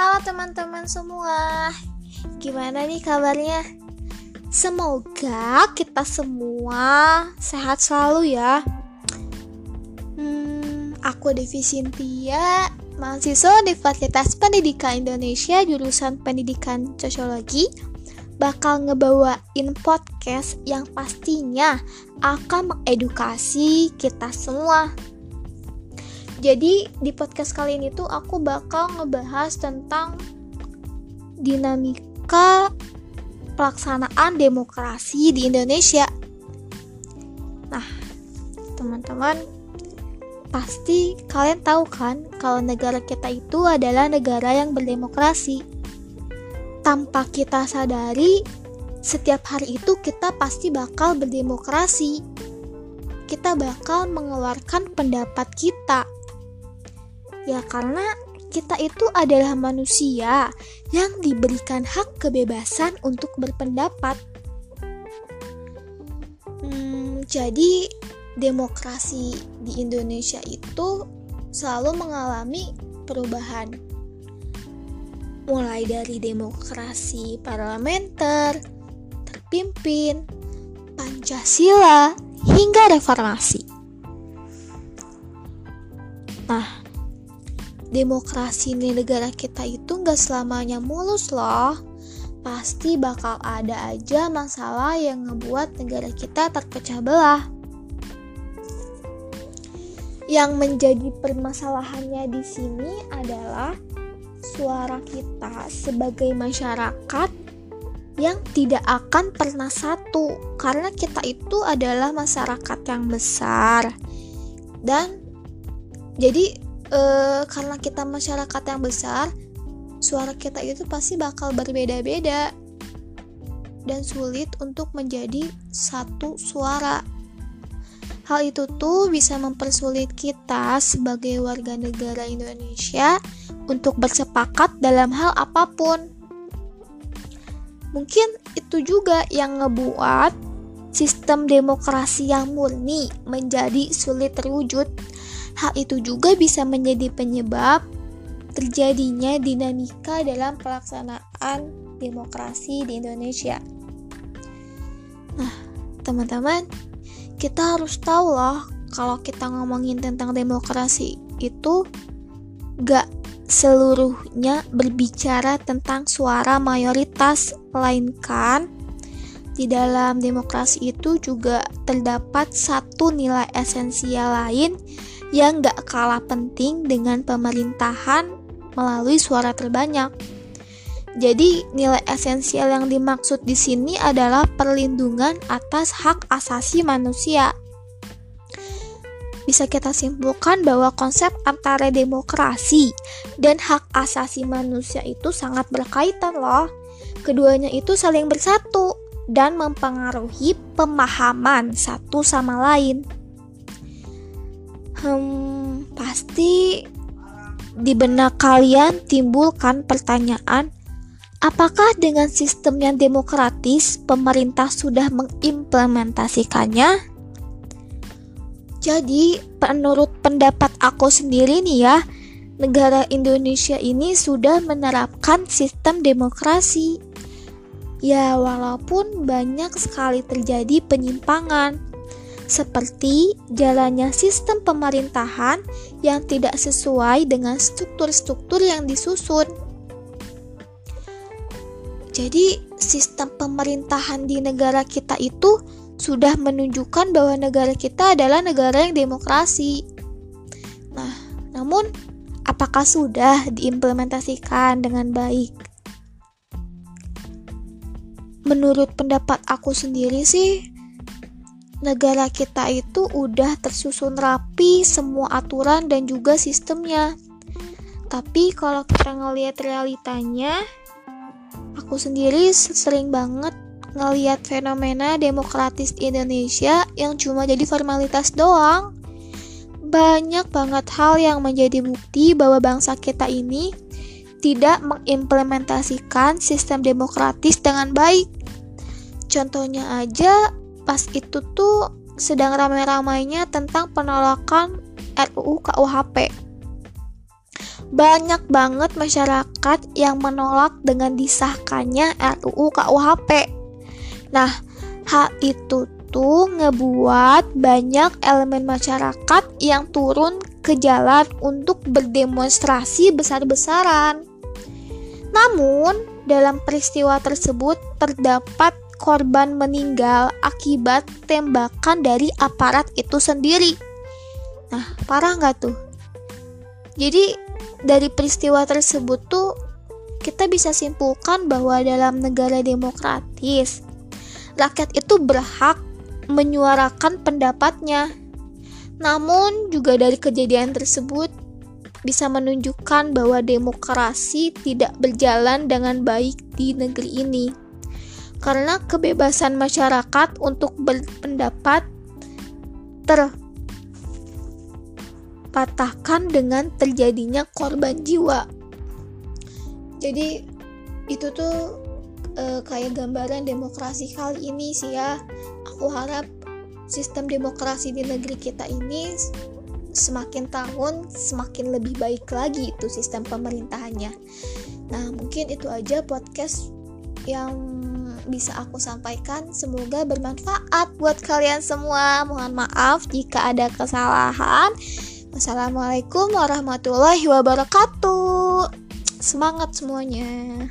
Halo teman-teman semua, gimana nih kabarnya? Semoga kita semua sehat selalu ya. Hmm, aku Devi Sintia, mahasiswa Universitas Pendidikan Indonesia jurusan Pendidikan Sosiologi bakal ngebawain podcast yang pastinya akan mengedukasi kita semua jadi di podcast kali ini tuh aku bakal ngebahas tentang dinamika pelaksanaan demokrasi di Indonesia. Nah, teman-teman, pasti kalian tahu kan kalau negara kita itu adalah negara yang berdemokrasi. Tanpa kita sadari, setiap hari itu kita pasti bakal berdemokrasi. Kita bakal mengeluarkan pendapat kita Ya karena kita itu adalah manusia yang diberikan hak kebebasan untuk berpendapat. Hmm, jadi demokrasi di Indonesia itu selalu mengalami perubahan. Mulai dari demokrasi parlementer, terpimpin, Pancasila, hingga reformasi. Demokrasi di negara kita itu nggak selamanya mulus loh. Pasti bakal ada aja masalah yang ngebuat negara kita terpecah belah. Yang menjadi permasalahannya di sini adalah suara kita sebagai masyarakat yang tidak akan pernah satu karena kita itu adalah masyarakat yang besar dan jadi uh, karena kita masyarakat yang besar, suara kita itu pasti bakal berbeda-beda dan sulit untuk menjadi satu suara. Hal itu tuh bisa mempersulit kita sebagai warga negara Indonesia untuk bersepakat dalam hal apa pun. Mungkin itu juga yang ngebuat sistem demokrasi yang murni menjadi sulit terwujud Hal itu juga bisa menjadi penyebab terjadinya dinamika dalam pelaksanaan demokrasi di Indonesia. Nah, teman-teman, kita harus tahu loh kalau kita ngomongin tentang demokrasi itu gak seluruhnya berbicara tentang suara mayoritas, melainkan di dalam demokrasi itu juga terdapat satu nilai esensial lain yang gak kalah penting dengan pemerintahan melalui suara terbanyak. Jadi, nilai esensial yang dimaksud di sini adalah perlindungan atas hak asasi manusia. Bisa kita simpulkan bahwa konsep antara demokrasi dan hak asasi manusia itu sangat berkaitan loh. Keduanya itu saling bersatu dan mempengaruhi pemahaman satu sama lain. Hmm, pasti di benak kalian timbulkan pertanyaan, apakah dengan sistem yang demokratis pemerintah sudah mengimplementasikannya? Jadi, menurut pendapat aku sendiri nih ya, negara Indonesia ini sudah menerapkan sistem demokrasi. Ya, walaupun banyak sekali terjadi penyimpangan seperti jalannya sistem pemerintahan yang tidak sesuai dengan struktur-struktur yang disusun. Jadi, sistem pemerintahan di negara kita itu sudah menunjukkan bahwa negara kita adalah negara yang demokrasi. Nah, namun apakah sudah diimplementasikan dengan baik? Menurut pendapat aku sendiri sih, negara kita itu udah tersusun rapi semua aturan dan juga sistemnya. Tapi kalau kita ngelihat realitanya, aku sendiri sering banget ngelihat fenomena demokratis Indonesia yang cuma jadi formalitas doang. Banyak banget hal yang menjadi bukti bahwa bangsa kita ini tidak mengimplementasikan sistem demokratis dengan baik. Contohnya aja pas itu tuh sedang ramai-ramainya tentang penolakan RUU KUHP. banyak banget masyarakat yang menolak dengan disahkannya RUU KUHP. Nah, hal itu tuh ngebuat banyak elemen masyarakat yang turun ke jalan untuk berdemonstrasi besar-besaran. Namun, dalam peristiwa tersebut terdapat korban meninggal akibat tembakan dari aparat itu sendiri. Nah, parah nggak tuh? Jadi, dari peristiwa tersebut tuh kita bisa simpulkan bahwa dalam negara demokratis rakyat itu berhak menyuarakan pendapatnya. Namun juga dari kejadian tersebut bisa menunjukkan bahwa demokrasi tidak berjalan dengan baik di negeri ini. Karena kebebasan masyarakat untuk berpendapat ter patahkan dengan terjadinya korban jiwa. Jadi itu tuh e, kayak gambaran demokrasi kali ini sih ya. Aku harap sistem demokrasi di negeri kita ini semakin tahun semakin lebih baik lagi itu sistem pemerintahannya. Nah, mungkin itu aja podcast yang bisa aku sampaikan. Semoga bermanfaat buat kalian semua. Mohon maaf jika ada kesalahan. Wassalamualaikum warahmatullahi wabarakatuh. Semangat semuanya.